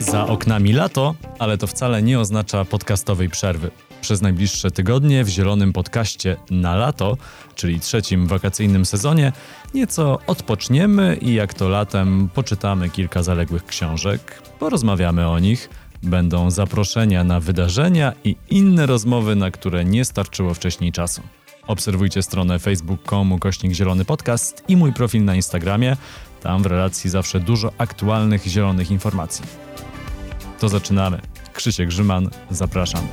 Za oknami lato, ale to wcale nie oznacza podcastowej przerwy. Przez najbliższe tygodnie w zielonym podcaście na lato, czyli trzecim wakacyjnym sezonie, nieco odpoczniemy i jak to latem poczytamy kilka zaległych książek, porozmawiamy o nich. Będą zaproszenia na wydarzenia i inne rozmowy, na które nie starczyło wcześniej czasu. Obserwujcie stronę facebook.com kośnik zielony podcast i mój profil na Instagramie. Tam w relacji zawsze dużo aktualnych zielonych informacji. To zaczynamy. Krzysiek Grzyman, zapraszam.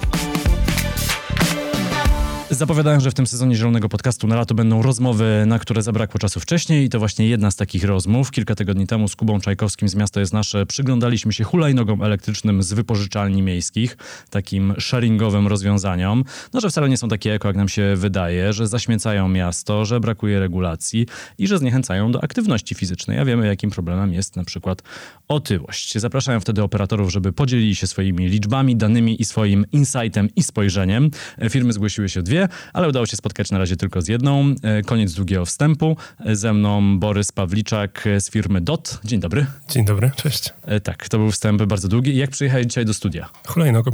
Zapowiadałem, że w tym sezonie Zielonego Podcastu na lato będą rozmowy, na które zabrakło czasu wcześniej i to właśnie jedna z takich rozmów. Kilka tygodni temu z Kubą Czajkowskim z Miasto jest Nasze przyglądaliśmy się hulajnogom elektrycznym z wypożyczalni miejskich, takim sharingowym rozwiązaniom. No, że wcale nie są takie eko, jak nam się wydaje, że zaśmiecają miasto, że brakuje regulacji i że zniechęcają do aktywności fizycznej. A wiemy, jakim problemem jest na przykład otyłość. Zapraszałem wtedy operatorów, żeby podzielili się swoimi liczbami, danymi i swoim insightem i spojrzeniem. Firmy zgłosiły się dwie ale udało się spotkać na razie tylko z jedną. E, koniec długiego wstępu. E, ze mną Borys Pawliczak z firmy DOT. Dzień dobry. Dzień dobry, cześć. E, tak, to był wstęp bardzo długi. Jak przyjechałeś dzisiaj do studia? Hulajnogą.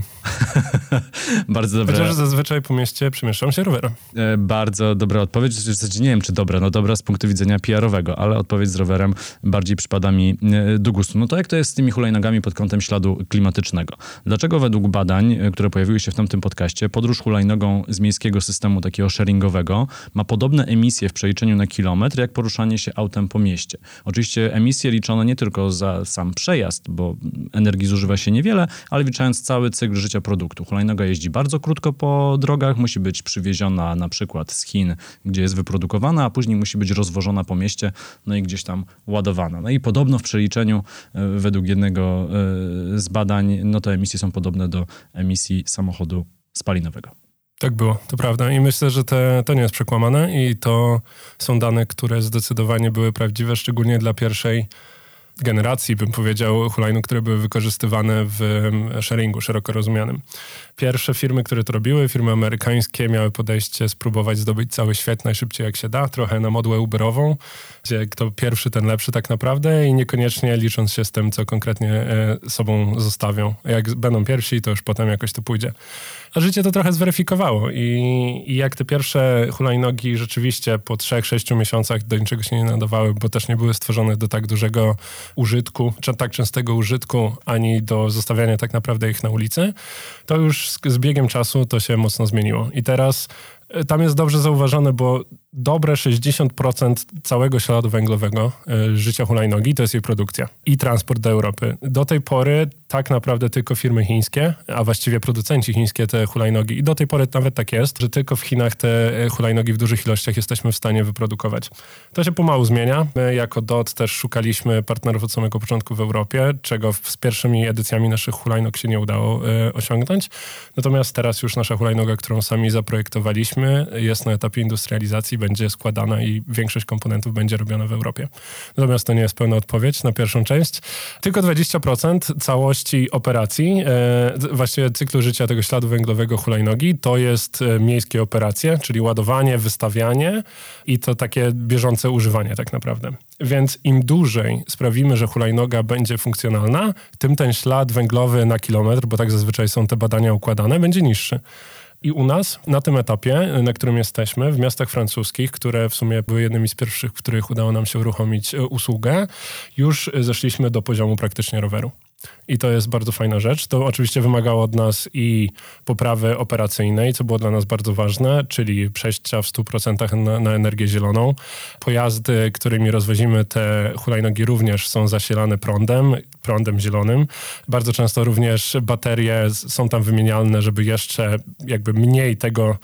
bardzo dobre. Chociaż zazwyczaj po mieście przemieszczam się rowerem. Bardzo dobra odpowiedź. W zasadzie nie wiem, czy dobra. No dobra z punktu widzenia PR-owego, ale odpowiedź z rowerem bardziej przypada mi do gustu. No to jak to jest z tymi hulajnogami pod kątem śladu klimatycznego? Dlaczego według badań, które pojawiły się w tamtym podcaście, podróż hulajnogą z miejskiego systemu takiego sharingowego ma podobne emisje w przeliczeniu na kilometr, jak poruszanie się autem po mieście. Oczywiście emisje liczono nie tylko za sam przejazd, bo energii zużywa się niewiele, ale wliczając cały cykl życia produktu. Hulajnoga jeździ bardzo krótko po drogach, musi być przywieziona na przykład z Chin, gdzie jest wyprodukowana, a później musi być rozwożona po mieście, no i gdzieś tam ładowana. No i podobno w przeliczeniu e, według jednego e, z badań, no te emisje są podobne do emisji samochodu spalinowego. Tak było, to prawda. I myślę, że te, to nie jest przekłamane i to są dane, które zdecydowanie były prawdziwe, szczególnie dla pierwszej generacji, bym powiedział, hulajnóg, które były wykorzystywane w sharingu szeroko rozumianym. Pierwsze firmy, które to robiły, firmy amerykańskie, miały podejście spróbować zdobyć cały świat najszybciej jak się da, trochę na modłę Uberową, gdzie kto pierwszy, ten lepszy tak naprawdę i niekoniecznie licząc się z tym, co konkretnie e, sobą zostawią. Jak będą pierwsi, to już potem jakoś to pójdzie. A życie to trochę zweryfikowało i, i jak te pierwsze hulajnogi rzeczywiście po 3-6 miesiącach do niczego się nie nadawały, bo też nie były stworzone do tak dużego użytku, czy tak częstego użytku, ani do zostawiania tak naprawdę ich na ulicy, to już z, z biegiem czasu to się mocno zmieniło. I teraz e, tam jest dobrze zauważone, bo dobre 60% całego śladu węglowego y, życia hulajnogi to jest jej produkcja i transport do Europy. Do tej pory tak naprawdę tylko firmy chińskie, a właściwie producenci chińskie te hulajnogi i do tej pory nawet tak jest, że tylko w Chinach te e, hulajnogi w dużych ilościach jesteśmy w stanie wyprodukować. To się pomału zmienia. My jako DOT też szukaliśmy partnerów od samego początku w Europie, czego z pierwszymi edycjami naszych hulajnog się nie udało y, osiągnąć. Natomiast teraz już nasza hulajnoga, którą sami zaprojektowaliśmy, jest na etapie industrializacji, będzie składana i większość komponentów będzie robiona w Europie. Natomiast to nie jest pełna odpowiedź na pierwszą część. Tylko 20% całości operacji, e, właściwie cyklu życia tego śladu węglowego hulajnogi, to jest e, miejskie operacje, czyli ładowanie, wystawianie i to takie bieżące używanie tak naprawdę. Więc im dłużej sprawimy, że hulajnoga będzie funkcjonalna, tym ten ślad węglowy na kilometr, bo tak zazwyczaj są te badania układane, będzie niższy. I u nas na tym etapie, na którym jesteśmy, w miastach francuskich, które w sumie były jednymi z pierwszych, w których udało nam się uruchomić e, usługę, już zeszliśmy do poziomu praktycznie roweru. I to jest bardzo fajna rzecz. To oczywiście wymagało od nas i poprawy operacyjnej, co było dla nas bardzo ważne, czyli przejścia w 100% na, na energię zieloną. Pojazdy, którymi rozwozimy te hulajnogi również są zasilane prądem, prądem zielonym. Bardzo często również baterie są tam wymienialne, żeby jeszcze jakby mniej tego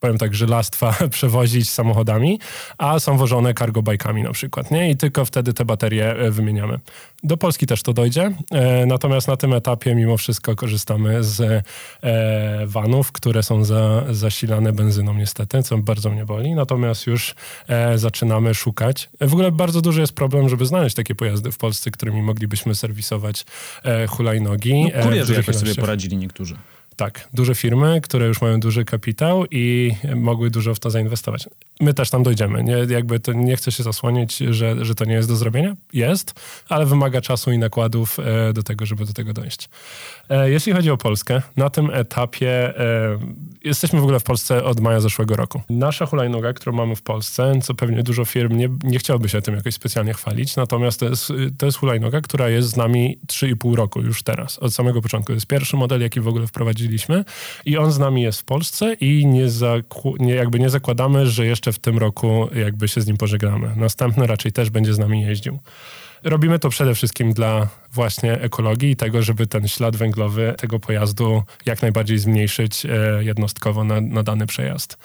powiem tak, żelastwa przewozić samochodami, a są wożone cargo bike'ami na przykład, nie? I tylko wtedy te baterie e, wymieniamy. Do Polski też to dojdzie, e, natomiast na tym etapie mimo wszystko korzystamy z e, vanów, które są za, zasilane benzyną niestety, co bardzo mnie boli, natomiast już e, zaczynamy szukać. W ogóle bardzo duży jest problem, żeby znaleźć takie pojazdy w Polsce, którymi moglibyśmy serwisować e, hulajnogi. No, kurierzy jakoś sobie poradzili niektórzy. Tak, duże firmy, które już mają duży kapitał i mogły dużo w to zainwestować. My też tam dojdziemy. Nie, jakby to nie chcę się zasłonić, że, że to nie jest do zrobienia. Jest, ale wymaga czasu i nakładów e, do tego, żeby do tego dojść. E, jeśli chodzi o Polskę, na tym etapie e, jesteśmy w ogóle w Polsce od maja zeszłego roku. Nasza hulajnoga, którą mamy w Polsce, co pewnie dużo firm nie, nie chciałoby się tym jakoś specjalnie chwalić, natomiast to jest, to jest hulajnoga, która jest z nami 3,5 roku już teraz, od samego początku. To jest pierwszy model, jaki w ogóle wprowadziliśmy i on z nami jest w Polsce i nie, nie, jakby nie zakładamy, że jeszcze w tym roku jakby się z nim pożegnamy. Następny raczej też będzie z nami jeździł. Robimy to przede wszystkim dla właśnie ekologii i tego, żeby ten ślad węglowy tego pojazdu jak najbardziej zmniejszyć e, jednostkowo na, na dany przejazd.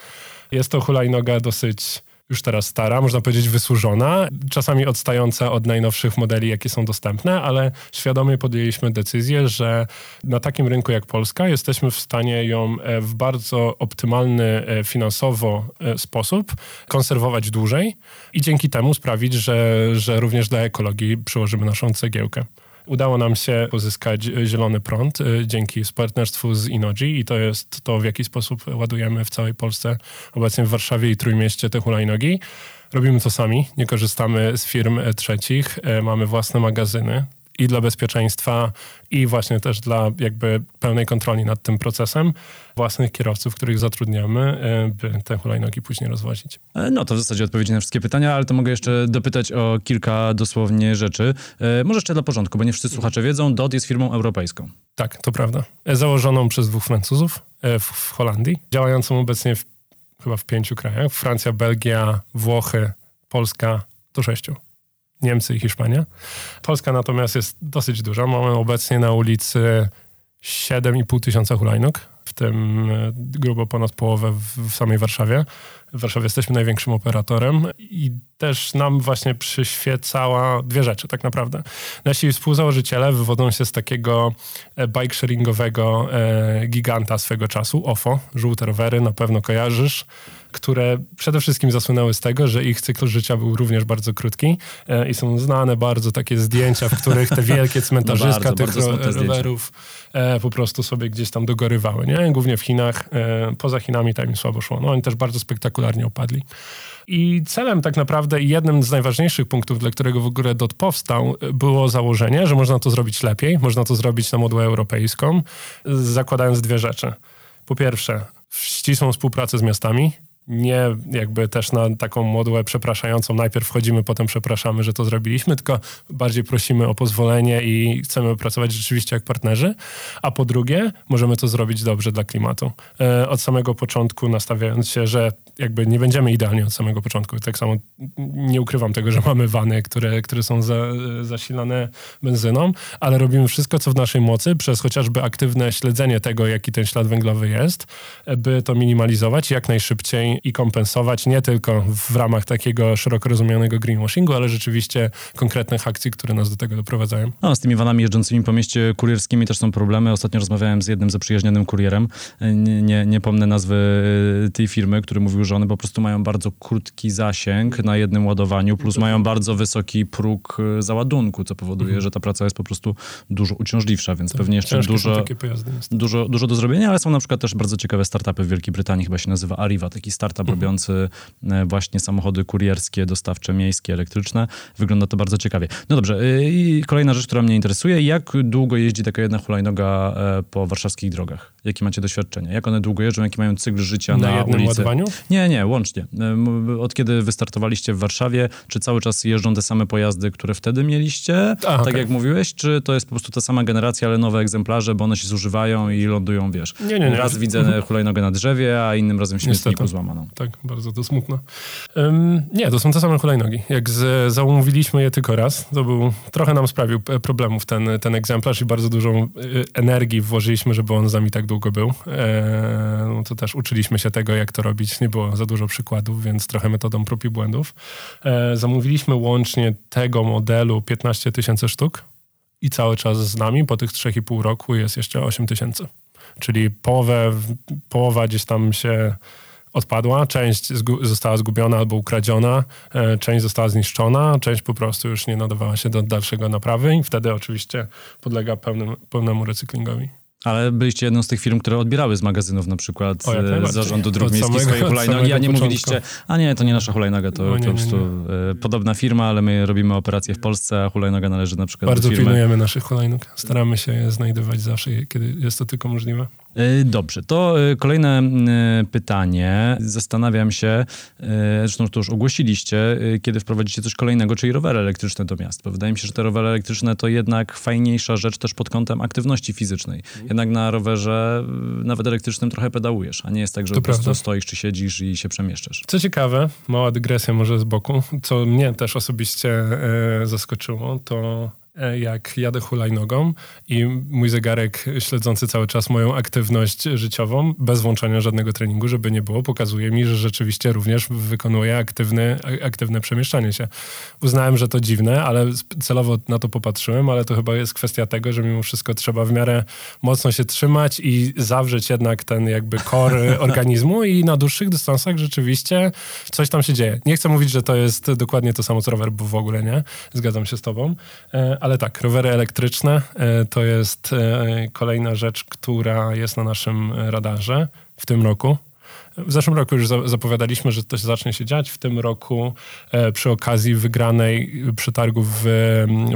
Jest to hulajnoga dosyć już teraz stara, można powiedzieć wysłużona, czasami odstająca od najnowszych modeli, jakie są dostępne, ale świadomie podjęliśmy decyzję, że na takim rynku jak Polska jesteśmy w stanie ją e, w bardzo optymalny e, finansowo e, sposób konserwować dłużej i dzięki temu sprawić, że, że również dla ekologii przyłożymy naszą cegiełkę. Udało nam się pozyskać zielony prąd y, dzięki partnerstwu z Inoji i to jest to, w jaki sposób ładujemy w całej Polsce, obecnie w Warszawie i Trójmieście te hulajnogi. Robimy to sami, nie korzystamy z firm trzecich, y, mamy własne magazyny, i dla bezpieczeństwa, i właśnie też dla jakby pełnej kontroli nad tym procesem własnych kierowców, których zatrudniamy, e, by te hulajnogi później rozwozić. E, no to w zasadzie odpowiedzi na wszystkie pytania, ale to mogę jeszcze dopytać o kilka dosłownie rzeczy. E, może jeszcze dla porządku, bo nie wszyscy słuchacze wiedzą, DOT jest firmą europejską. Tak, to prawda. Założoną przez dwóch Francuzów w Holandii, działającą obecnie w, chyba w pięciu krajach. Francja, Belgia, Włochy, Polska, to sześciu. Niemcy i Hiszpania. Polska natomiast jest dosyć duża. Mamy obecnie na ulicy 7,5 tysiąca hulajnóg, w tym e, grubo ponad połowę w, samej Warszawie. W Warszawie jesteśmy największym operatorem i też nam właśnie przyświecała dwie rzeczy tak naprawdę. Nasi współzałożyciele wywodzą się z takiego e, bike sharingowego e, giganta swego czasu, OFO, żółte rowery, na pewno kojarzysz które przede wszystkim zasłynęły z tego, że ich cykl życia był również bardzo krótki i są znane bardzo takie zdjęcia, w których te wielkie cmentarzyska no tych rowerów e, po prostu sobie gdzieś tam dogorywały, nie? Głównie w Chinach, e, poza Chinami tam im słabo szło. No oni też bardzo spektakularnie opadli. I celem tak naprawdę i jednym z najważniejszych punktów, dla którego w ogóle DOT powstał, było założenie, że można to zrobić lepiej, można to zrobić na modułę europejską, zakładając dwie rzeczy. Po pierwsze, ścisłą współpracę z miastami, nie jakby też na taką modłę przepraszającą, najpierw wchodzimy, potem przepraszamy, że to zrobiliśmy, tylko bardziej prosimy o pozwolenie i chcemy pracować rzeczywiście jak partnerzy, a po drugie możemy to zrobić dobrze dla klimatu. E, od samego początku nastawiając się, że jakby nie będziemy idealni od samego początku. Tak samo nie ukrywam tego, że mamy wany, które, które są za, zasilane benzyną, ale robimy wszystko, co w naszej mocy, przez chociażby aktywne śledzenie tego, jaki ten ślad węglowy jest, by to minimalizować jak najszybciej i kompensować nie tylko w ramach takiego szeroko rozumianego greenwashingu, ale rzeczywiście konkretnych akcji, które nas do tego doprowadzają. No, z tymi vanami jeżdżącymi po mieście kurierskimi też są problemy. Ostatnio rozmawiałem z jednym zaprzyjaźnionym kurierem. Nie, nie, nie pomnę nazwy tej firmy, który mówił, że one po prostu mają bardzo krótki zasięg na jednym ładowaniu, plus mają bardzo wysoki próg e, załadunku, co powoduje, mhm. że ta praca jest po prostu dużo uciążliwsza, więc tak, pewnie jeszcze dużo, dużo, dużo do zrobienia, ale są na przykład też bardzo ciekawe startupy w Wielkiej Brytanii, chyba się nazywa Arriva, taki startup mhm. robiący e, właśnie samochody kurierskie, dostawcze, miejskie, elektryczne. Wygląda to bardzo ciekawie. No dobrze, e, i kolejna rzecz, która mnie interesuje, jak długo jeździ taka jedna hulajnoga po warszawskich drogach? Jakie macie doświadczenie? Jak one długo jeżdżą? Jaki mają cykl życia na, na jednym ulicy? ładowaniu? Nie, nie, łącznie. Od kiedy wystartowaliście w Warszawie, czy cały czas jeżdżą te same pojazdy, które wtedy mieliście, A, tak okay. jak mówiłeś, czy to jest po prostu ta sama generacja, ale nowe egzemplarze, bo one się zużywają i lądują, wiesz. Nie, nie, nie. Raz widzę hulajnogę na drzewie, a innym razem w śmietniku Tak, bardzo to smutno. Um, nie, to są te same hulajnogi. Jak z, zamówiliśmy je tylko raz, to był, trochę nam sprawił problemów ten, ten egzemplarz i bardzo dużą y, energii włożyliśmy, żeby on z nami tak długo był. E, no to też uczyliśmy się tego, jak to robić. Nie było za dużo przykładów, więc trochę metodą prób i błędów. E, zamówiliśmy łącznie tego modelu 15 tysięcy sztuk i cały czas z nami po tych 3,5 roku jest jeszcze 8 tysięcy. Czyli połowę, połowa gdzieś tam się odpadła, część zgu została zgubiona albo ukradziona, e, część została zniszczona, część po prostu już nie nadawała się do dalszego naprawy i wtedy oczywiście podlega pełnym, pełnemu recyklingowi. Ale byliście jedną z tych firm, które odbierały z magazynów na przykład o, z zarządu dróg miejskich swoje hulajnogi, a nie początku. mówiliście, a nie, to nie nasza hulajnoga, to, no, nie, po prostu podobna firma, ale my robimy operacje w Polsce, a hulajnoga należy na przykład Bardzo do firmy. pilnujemy naszych hulajnóg. Staramy się je znajdować zawsze, kiedy jest to tylko możliwe. E, dobrze, to e, kolejne e, pytanie. Zastanawiam się, zresztą to już ogłosiliście, kiedy wprowadzicie coś kolejnego, czyli rowery elektryczne do miast. Bo wydaje mi się, że te rowery elektryczne to jednak fajniejsza rzecz też pod kątem aktywności fizycznej. Mhm. Jednak na rowerze, nawet elektrycznym, trochę pedałujesz, a nie jest tak, że to po prostu stoisz czy siedzisz i się przemieszczasz. Co ciekawe, mała dygresja może z boku, co mnie też osobiście zaskoczyło, to jak jadę hulajnogą i mój zegarek śledzący cały czas moją aktywność życiową, bez włączania żadnego treningu, żeby nie było, pokazuje mi, że rzeczywiście również wykonuję aktywne, aktywne przemieszczanie się. Uznałem, że to dziwne, ale celowo na to popatrzyłem, ale to chyba jest kwestia tego, że mimo wszystko trzeba w miarę mocno się trzymać i zawrzeć jednak ten jakby core organizmu i na dłuższych dystansach rzeczywiście coś tam się dzieje. Nie chcę mówić, że to jest dokładnie to samo co rower, bo w ogóle nie. Zgadzam się z tobą e, ale tak, rowery elektryczne e, to jest e, kolejna rzecz, która jest na naszym radarze w tym roku. W zeszłym roku już zapowiadaliśmy, że to zacznie się dziać. W tym roku e, przy okazji wygranej przetargu w,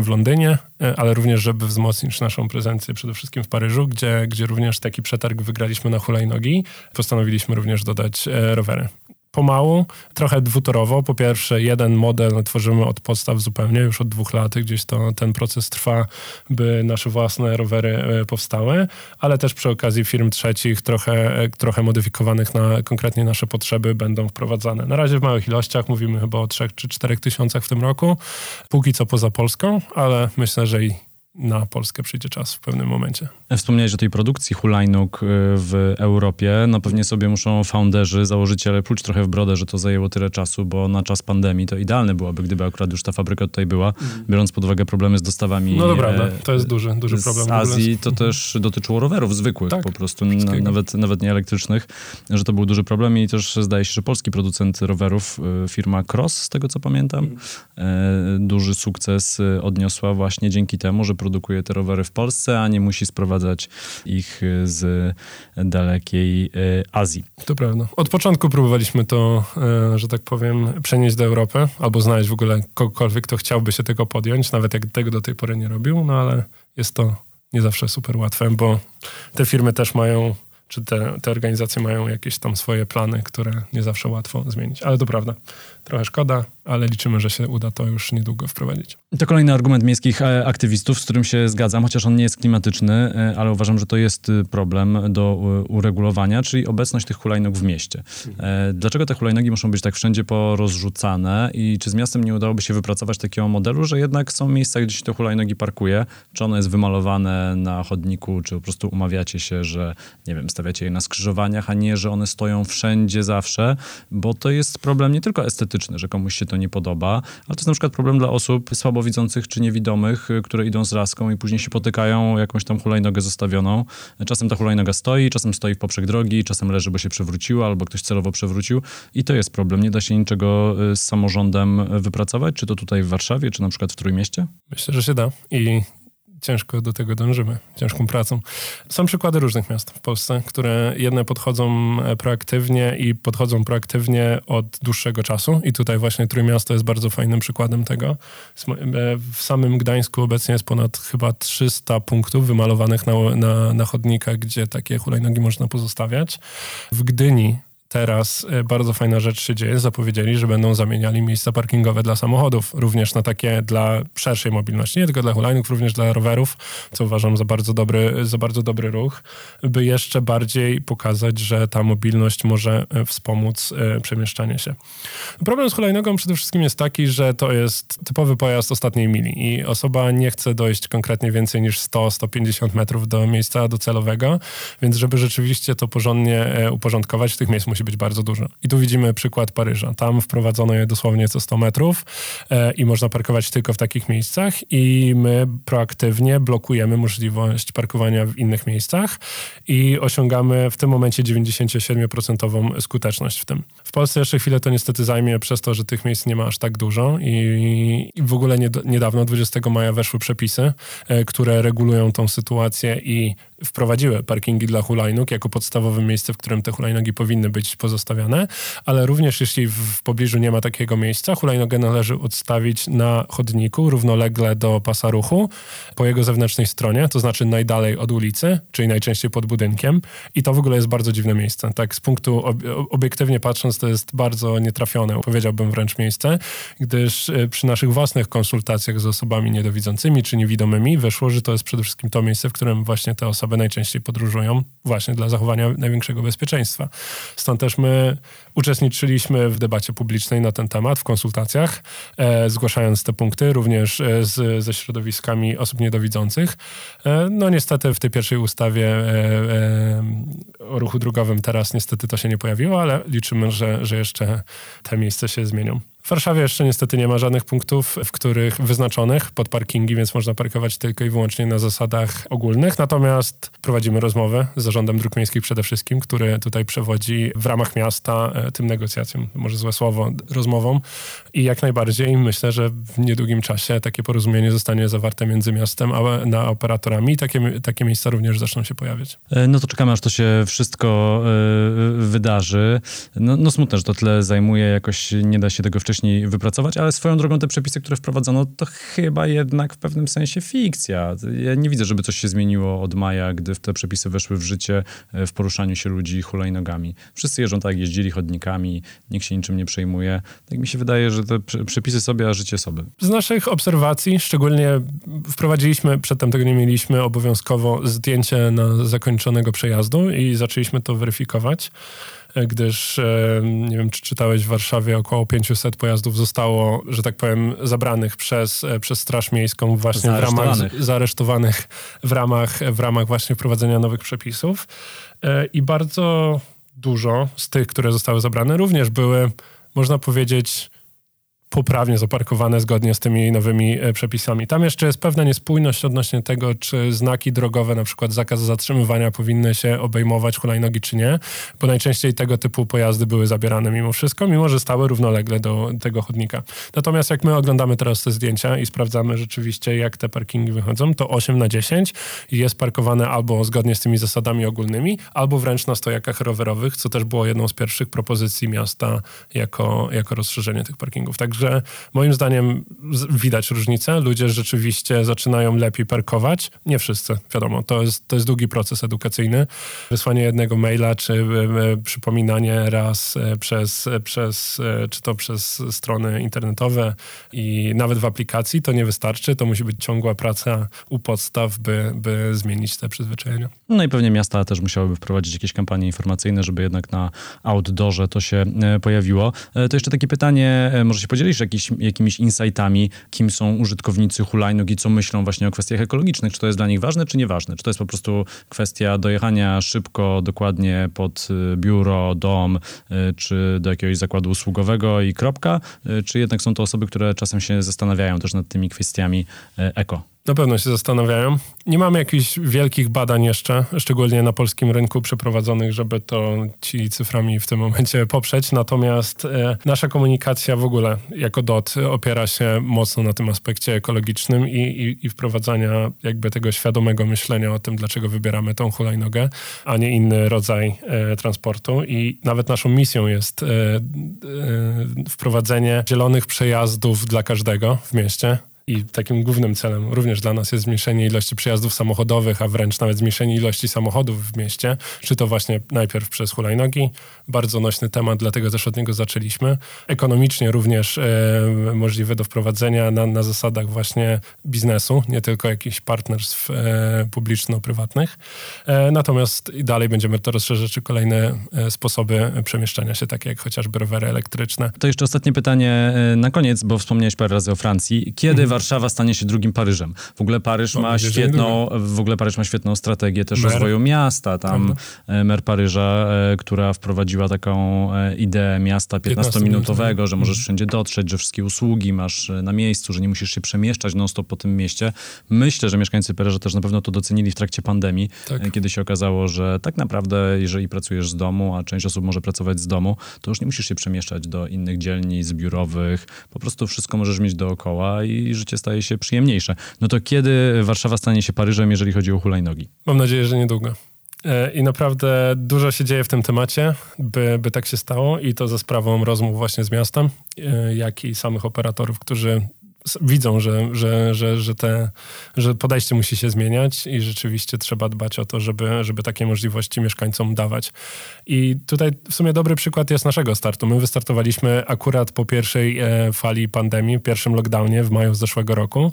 w Londynie, ale również, żeby wzmocnić naszą prezencję przede wszystkim w Paryżu, gdzie, gdzie również taki przetarg wygraliśmy na hulajnogi. Postanowiliśmy również dodać rowery pomału, trochę dwutorowo. Po pierwsze, jeden model tworzymy od podstaw zupełnie, już od dwóch lat gdzieś to, ten proces trwa, by nasze własne rowery e, powstały, ale też przy okazji firm trzecich, trochę, e, trochę modyfikowanych na konkretnie nasze potrzeby, będą wprowadzane. Na razie w małych ilościach, mówimy chyba o 3 czy 4 tysiącach w tym roku, póki co poza Polską, ale myślę, że i na Polskę przyjdzie czas w pewnym momencie. Wspomniałeś o tej produkcji hulajnóg y, w Europie. No pewnie sobie muszą founderzy, założyciele pluć trochę w brodę, że to zajęło tyle czasu, bo na czas pandemii to idealne byłoby, gdyby akurat już ta fabryka tutaj była, mm. biorąc pod uwagę problemy z dostawami No dobra, to jest duży, duży problem. Z Azji to też dotyczyło rowerów zwykłych tak, po prostu, nawet, nawet nie elektrycznych, że to był duży problem i też zdaje się, że polski producent rowerów, y, firma Cross, z tego co pamiętam, mm. duży sukces y, odniosła właśnie dzięki temu, że produkuje te rowery w Polsce, a nie musi sprowadzać ich z dalekiej e, Azji. To prawda. Od początku próbowaliśmy to, e, że tak powiem, przenieść do Europy, albo znaleźć w ogóle kogokolwiek, kto chciałby się tego podjąć, nawet jak tego do tej pory nie robił, no ale jest to nie zawsze super łatwe, bo te firmy też mają czy te, te organizacje mają jakieś tam swoje plany, które nie zawsze łatwo zmienić. Ale to prawda. Trochę szkoda, ale liczymy, że się uda to już niedługo wprowadzić. To kolejny argument miejskich e, aktywistów, z którym się zgadzam, chociaż on nie jest klimatyczny, e, ale uważam, że to jest y, problem do uregulowania, czyli obecność tych hulajnóg w mieście. E, dlaczego te hulajnogi muszą być tak wszędzie porozrzucane i czy z miastem nie udałoby się wypracować takiego modelu, że jednak są miejsca, gdzie się te hulajnogi parkuje, czy ono jest wymalowane na chodniku, czy po prostu umawiacie się, że nie wiem, stawiacie je na skrzyżowaniach, a nie, że one stoją wszędzie zawsze, bo to jest problem nie tylko estetyczny, że komuś się to nie podoba, ale to jest na przykład problem dla osób słabowidzących czy niewidomych, y, które idą z laską i później się potykają jakąś tam hulajnogę zostawioną. Czasem ta hulajnoga stoi, czasem stoi w poprzek drogi, czasem leży, bo się przewróciła albo ktoś celowo przewrócił i to jest problem. Nie da się niczego y, z samorządem wypracować, czy to tutaj w Warszawie, czy na przykład w Trójmieście? Myślę, że się da i ciężko do tego dążymy, ciężką pracą. Są przykłady różnych miast w Polsce, które jedne podchodzą e, proaktywnie i podchodzą proaktywnie od dłuższego czasu i tutaj właśnie Trójmiasto jest bardzo fajnym przykładem tego. E, w samym Gdańsku obecnie jest ponad chyba 300 punktów wymalowanych na, na, na chodnikach, gdzie takie hulajnogi można pozostawiać. W Gdyni teraz e, bardzo fajna rzecz się dzieje. Zapowiedzieli, że będą zamieniali miejsca parkingowe dla samochodów, również na takie dla szerszej mobilności, nie tylko dla hulajnóg, również dla rowerów, co uważam za bardzo dobry, za bardzo dobry ruch, by jeszcze bardziej pokazać, że ta mobilność może e, wspomóc e, przemieszczanie się. Problem z hulajnogą przede wszystkim jest taki, że to jest typowy pojazd ostatniej mili i osoba nie chce dojść konkretnie więcej niż 100-150 metrów do miejsca docelowego, więc żeby rzeczywiście to porządnie uporządkować, tych miejsc musi musi być bardzo dużo. I tu widzimy przykład Paryża. Tam wprowadzono je dosłownie co 100 metrów e, i można parkować tylko w takich miejscach i my proaktywnie blokujemy możliwość parkowania w innych miejscach i osiągamy w tym momencie 97% skuteczność w tym. W Polsce jeszcze chwilę to niestety zajmie przez to, że tych miejsc nie ma aż tak dużo i, i w ogóle nie, niedawno, 20 maja weszły przepisy, e, które regulują tą sytuację i wprowadziły parkingi dla hulajnóg jako podstawowe miejsce, w którym te hulajnogi powinny być pozostawiane, ale również jeśli w pobliżu nie ma takiego miejsca, hulajnogę należy odstawić na chodniku równolegle do pasa ruchu po jego zewnętrznej stronie, to znaczy najdalej od ulicy, czyli najczęściej pod budynkiem i to w ogóle jest bardzo dziwne miejsce. Tak z punktu ob obiektywnie patrząc to jest bardzo nietrafione, powiedziałbym wręcz miejsce, gdyż e, przy naszych własnych konsultacjach z osobami niedowidzącymi czy niewidomymi wyszło, że to jest przede wszystkim to miejsce, w którym właśnie te osoby najczęściej podróżują właśnie dla zachowania największego bezpieczeństwa. Stąd też my uczestniczyliśmy w debacie publicznej na ten temat, w konsultacjach, e, zgłaszając te punkty również e, z, ze środowiskami osób niedowidzących. E, no niestety w tej pierwszej ustawie e, e, o ruchu drogowym teraz niestety to się nie pojawiło, ale liczymy, że, że jeszcze te miejsca się zmienią. W Warszawie jeszcze niestety nie ma żadnych punktów, w których wyznaczonych pod parkingi, więc można parkować tylko i wyłącznie na zasadach ogólnych. Natomiast prowadzimy rozmowy z Zarządem Dróg Miejskich przede wszystkim, który tutaj przewodzi w ramach miasta e, tym negocjacjom, może złe słowo, rozmowom. I jak najbardziej myślę, że w niedługim czasie takie porozumienie zostanie zawarte między miastem a na operatorami takie, takie miejsca również zaczną się pojawiać. E, no to czekamy, aż to się wszystko y, wydarzy. No, no smutne, że to tyle zajmuje, jakoś nie da się tego wcześniej wcześniej wypracować, ale swoją drogą te przepisy, które wprowadzono, to chyba jednak w pewnym sensie fikcja. Ja nie widzę, żeby coś się zmieniło od maja, gdy te przepisy weszły w życie e, w poruszaniu się ludzi hulajnogami. Wszyscy jeżdżą tak, jeździli chodnikami, nikt się niczym nie przejmuje. Tak mi się wydaje, że te przepisy sobie, a życie sobie. Z naszych obserwacji, szczególnie wprowadziliśmy, przedtem tego nie mieliśmy, obowiązkowo zdjęcie na zakończonego przejazdu i zaczęliśmy to weryfikować gdyż e, nie wiem, czy czytałeś w Warszawie około 500 pojazdów zostało, że tak powiem, zabranych przez, e, przez Straż Miejską właśnie w ramach zaaresztowanych w ramach, w ramach właśnie wprowadzenia nowych przepisów. E, I bardzo dużo z tych, które zostały zabrane, również były, można powiedzieć, poprawnie zaparkowane zgodnie z tymi nowymi e, przepisami. Tam jeszcze jest pewna niespójność odnośnie tego, czy znaki drogowe, na przykład zakaz zatrzymywania powinny się obejmować hulajnogi, czy nie, bo najczęściej tego typu pojazdy były zabierane mimo wszystko, mimo że stały równolegle do tego chodnika. Natomiast jak my oglądamy teraz te zdjęcia i sprawdzamy rzeczywiście, jak te parkingi wychodzą, to 8 na 10 jest parkowane albo zgodnie z tymi zasadami ogólnymi, albo wręcz na stojakach rowerowych, co też było jedną z pierwszych propozycji miasta jako, jako rozszerzenie tych parkingów. Także Także moim zdaniem widać różnicę. Ludzie rzeczywiście zaczynają lepiej parkować. Nie wszyscy, wiadomo, to jest, to jest długi proces edukacyjny. Wysłanie jednego maila, czy e, e, przypominanie raz e, przez, przez, czy to przez strony internetowe i nawet w aplikacji, to nie wystarczy. To musi być ciągła praca u podstaw, by, by zmienić te przyzwyczajenia. No i pewnie miasta też musiałyby wprowadzić jakieś kampanie informacyjne, żeby jednak na outdoorze to się pojawiło. To jeszcze takie pytanie, może się podzielić dzielisz jakiś, jakimiś insightami, kim są użytkownicy hulajnóg i co myślą właśnie o kwestiach ekologicznych? Czy to jest dla nich ważne, czy nieważne? Czy to jest po prostu kwestia dojechania szybko, dokładnie pod y, biuro, dom, y, czy do jakiegoś zakładu usługowego i kropka? Y, czy jednak są to osoby, które czasem się zastanawiają też nad tymi kwestiami eko? Na pewno się zastanawiają. Nie mamy jakichś wielkich badań jeszcze, szczególnie na polskim rynku przeprowadzonych, żeby to ci cyframi w tym momencie poprzeć. Natomiast e, nasza komunikacja w ogóle jako DOT opiera się mocno na tym aspekcie ekologicznym i, i, i wprowadzania jakby tego świadomego myślenia o tym, dlaczego wybieramy tą hulajnogę, a nie inny rodzaj e, transportu. I nawet naszą misją jest e, wprowadzenie zielonych przejazdów dla każdego w mieście i takim głównym celem również dla nas jest zmniejszenie ilości przejazdów samochodowych, a wręcz nawet zmniejszenie ilości samochodów w mieście, czy to właśnie najpierw przez hulajnogi. Bardzo nośny temat, dlatego też od niego zaczęliśmy. Ekonomicznie również e, możliwe do wprowadzenia na, na zasadach właśnie biznesu, nie tylko jakichś partnerstw e, publiczno-prywatnych. E, natomiast i dalej będziemy to rozszerzać, czy kolejne sposoby przemieszczania się, takie jak chociażby rowery elektryczne. To jeszcze ostatnie pytanie na koniec, bo wspomniałeś parę razy o Francji. Kiedy mhm. Warszawa stanie się drugim Paryżem. W ogóle Paryż no, ma świetną, w ogóle Paryż ma świetną strategię też mer. rozwoju miasta. Tam Prawda. E, mer Paryża, e, która wprowadziła taką e, ideę miasta 15-minutowego, że możesz mhm. wszędzie dotrzeć, że wszystkie usługi masz na miejscu, że nie musisz się przemieszczać non-stop po tym mieście. Myślę, że mieszkańcy Paryża też na pewno to docenili w trakcie pandemii, tak. kiedy się okazało, że tak naprawdę, jeżeli pracujesz z domu, a część osób może pracować z domu, to już nie musisz się przemieszczać do innych dzielnic biurowych. Po prostu wszystko możesz mieć dookoła i życie życie staje się przyjemniejsze. No to kiedy Warszawa stanie się Paryżem, jeżeli chodzi o hulajnogi? Mam nadzieję, że niedługo. E, I naprawdę dużo się dzieje w tym temacie, by, by tak się stało i to ze sprawą rozmów właśnie z miastem, e, jak i samych operatorów, którzy widzą, że, że, że, że, te, że podejście musi się zmieniać i rzeczywiście trzeba dbać o to, żeby, żeby takie możliwości mieszkańcom dawać. I tutaj w sumie dobry przykład jest naszego startu. My wystartowaliśmy akurat po pierwszej e, fali pandemii, pierwszym lockdownie w maju zeszłego roku.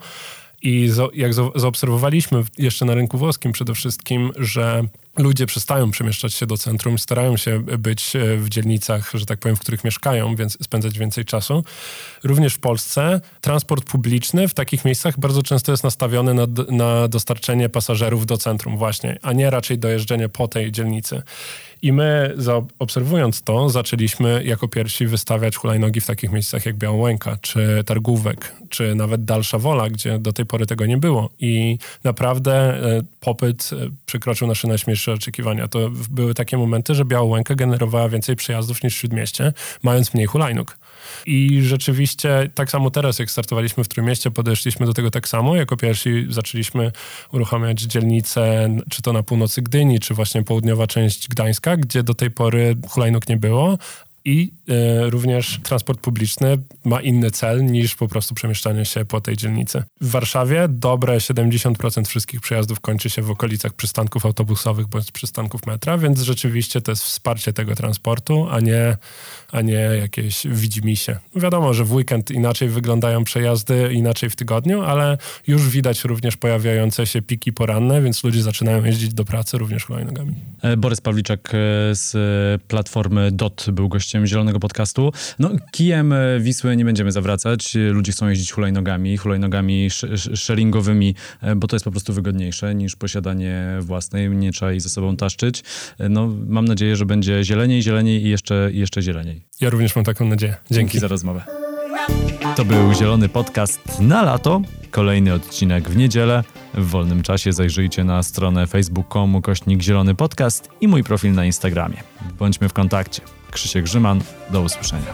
I jak zaobserwowaliśmy jeszcze na rynku włoskim przede wszystkim, że ludzie przestają przemieszczać się do centrum, starają się być e, w dzielnicach, że tak powiem, w których mieszkają, więc spędzać więcej czasu. Również w Polsce transport publiczny w takich miejscach bardzo często jest nastawiony na, na dostarczenie pasażerów do centrum właśnie, a nie raczej dojeżdżenie po tej dzielnicy. I my, obserwując to, zaczęliśmy jako pierwsi wystawiać hulajnogi w takich miejscach jak Białołęka, czy Targówek, czy nawet Dalsza Wola, gdzie do tej pory tego nie było. I naprawdę e, popyt e, przekroczył nasze najśmielsze oczekiwania. To były takie momenty, że Białołęka generowała więcej przejazdów niż Śródmieście, mając mniej hulajnóg. I rzeczywiście tak samo teraz, jak startowaliśmy w Trójmieście, podeszliśmy do tego tak samo. Jako pierwsi zaczęliśmy uruchamiać dzielnice, czy to na północy Gdyni, czy właśnie południowa część Gdańska, gdzie do tej pory hulajnóg nie było, i również transport publiczny ma inny cel niż po prostu przemieszczanie się po tej dzielnicy. W Warszawie dobre 70% wszystkich przejazdów kończy się w okolicach przystanków autobusowych bądź przystanków metra, więc rzeczywiście to jest wsparcie tego transportu, a nie, a nie jakieś widzimisię. Wiadomo, że w weekend inaczej wyglądają przejazdy, inaczej w tygodniu, ale już widać również pojawiające się piki poranne, więc ludzie zaczynają jeździć do pracy również hulajnogami. E, Borys Pawliczak e, z platformy DOT był gościem gościem Zielonego Podcastu. No, kijem e, Wisły nie będziemy zawracać. Ludzie chcą jeździć hulajnogami, hulajnogami sharingowymi, e, bo to jest po prostu wygodniejsze niż posiadanie własnej. Nie trzeba jej ze sobą taszczyć. E, no, mam nadzieję, że będzie zieleniej, zieleniej i jeszcze, jeszcze zieleniej. Ja również mam taką nadzieję. Dzięki, Dzięki za rozmowę. To był Zielony Podcast na lato. Kolejny odcinek w niedzielę. W wolnym czasie zajrzyjcie na stronę facebook.com kośnik Zielony Podcast i mój profil na Instagramie. Bądźmy w kontakcie. Krzysiek Grzyman, do usłyszenia.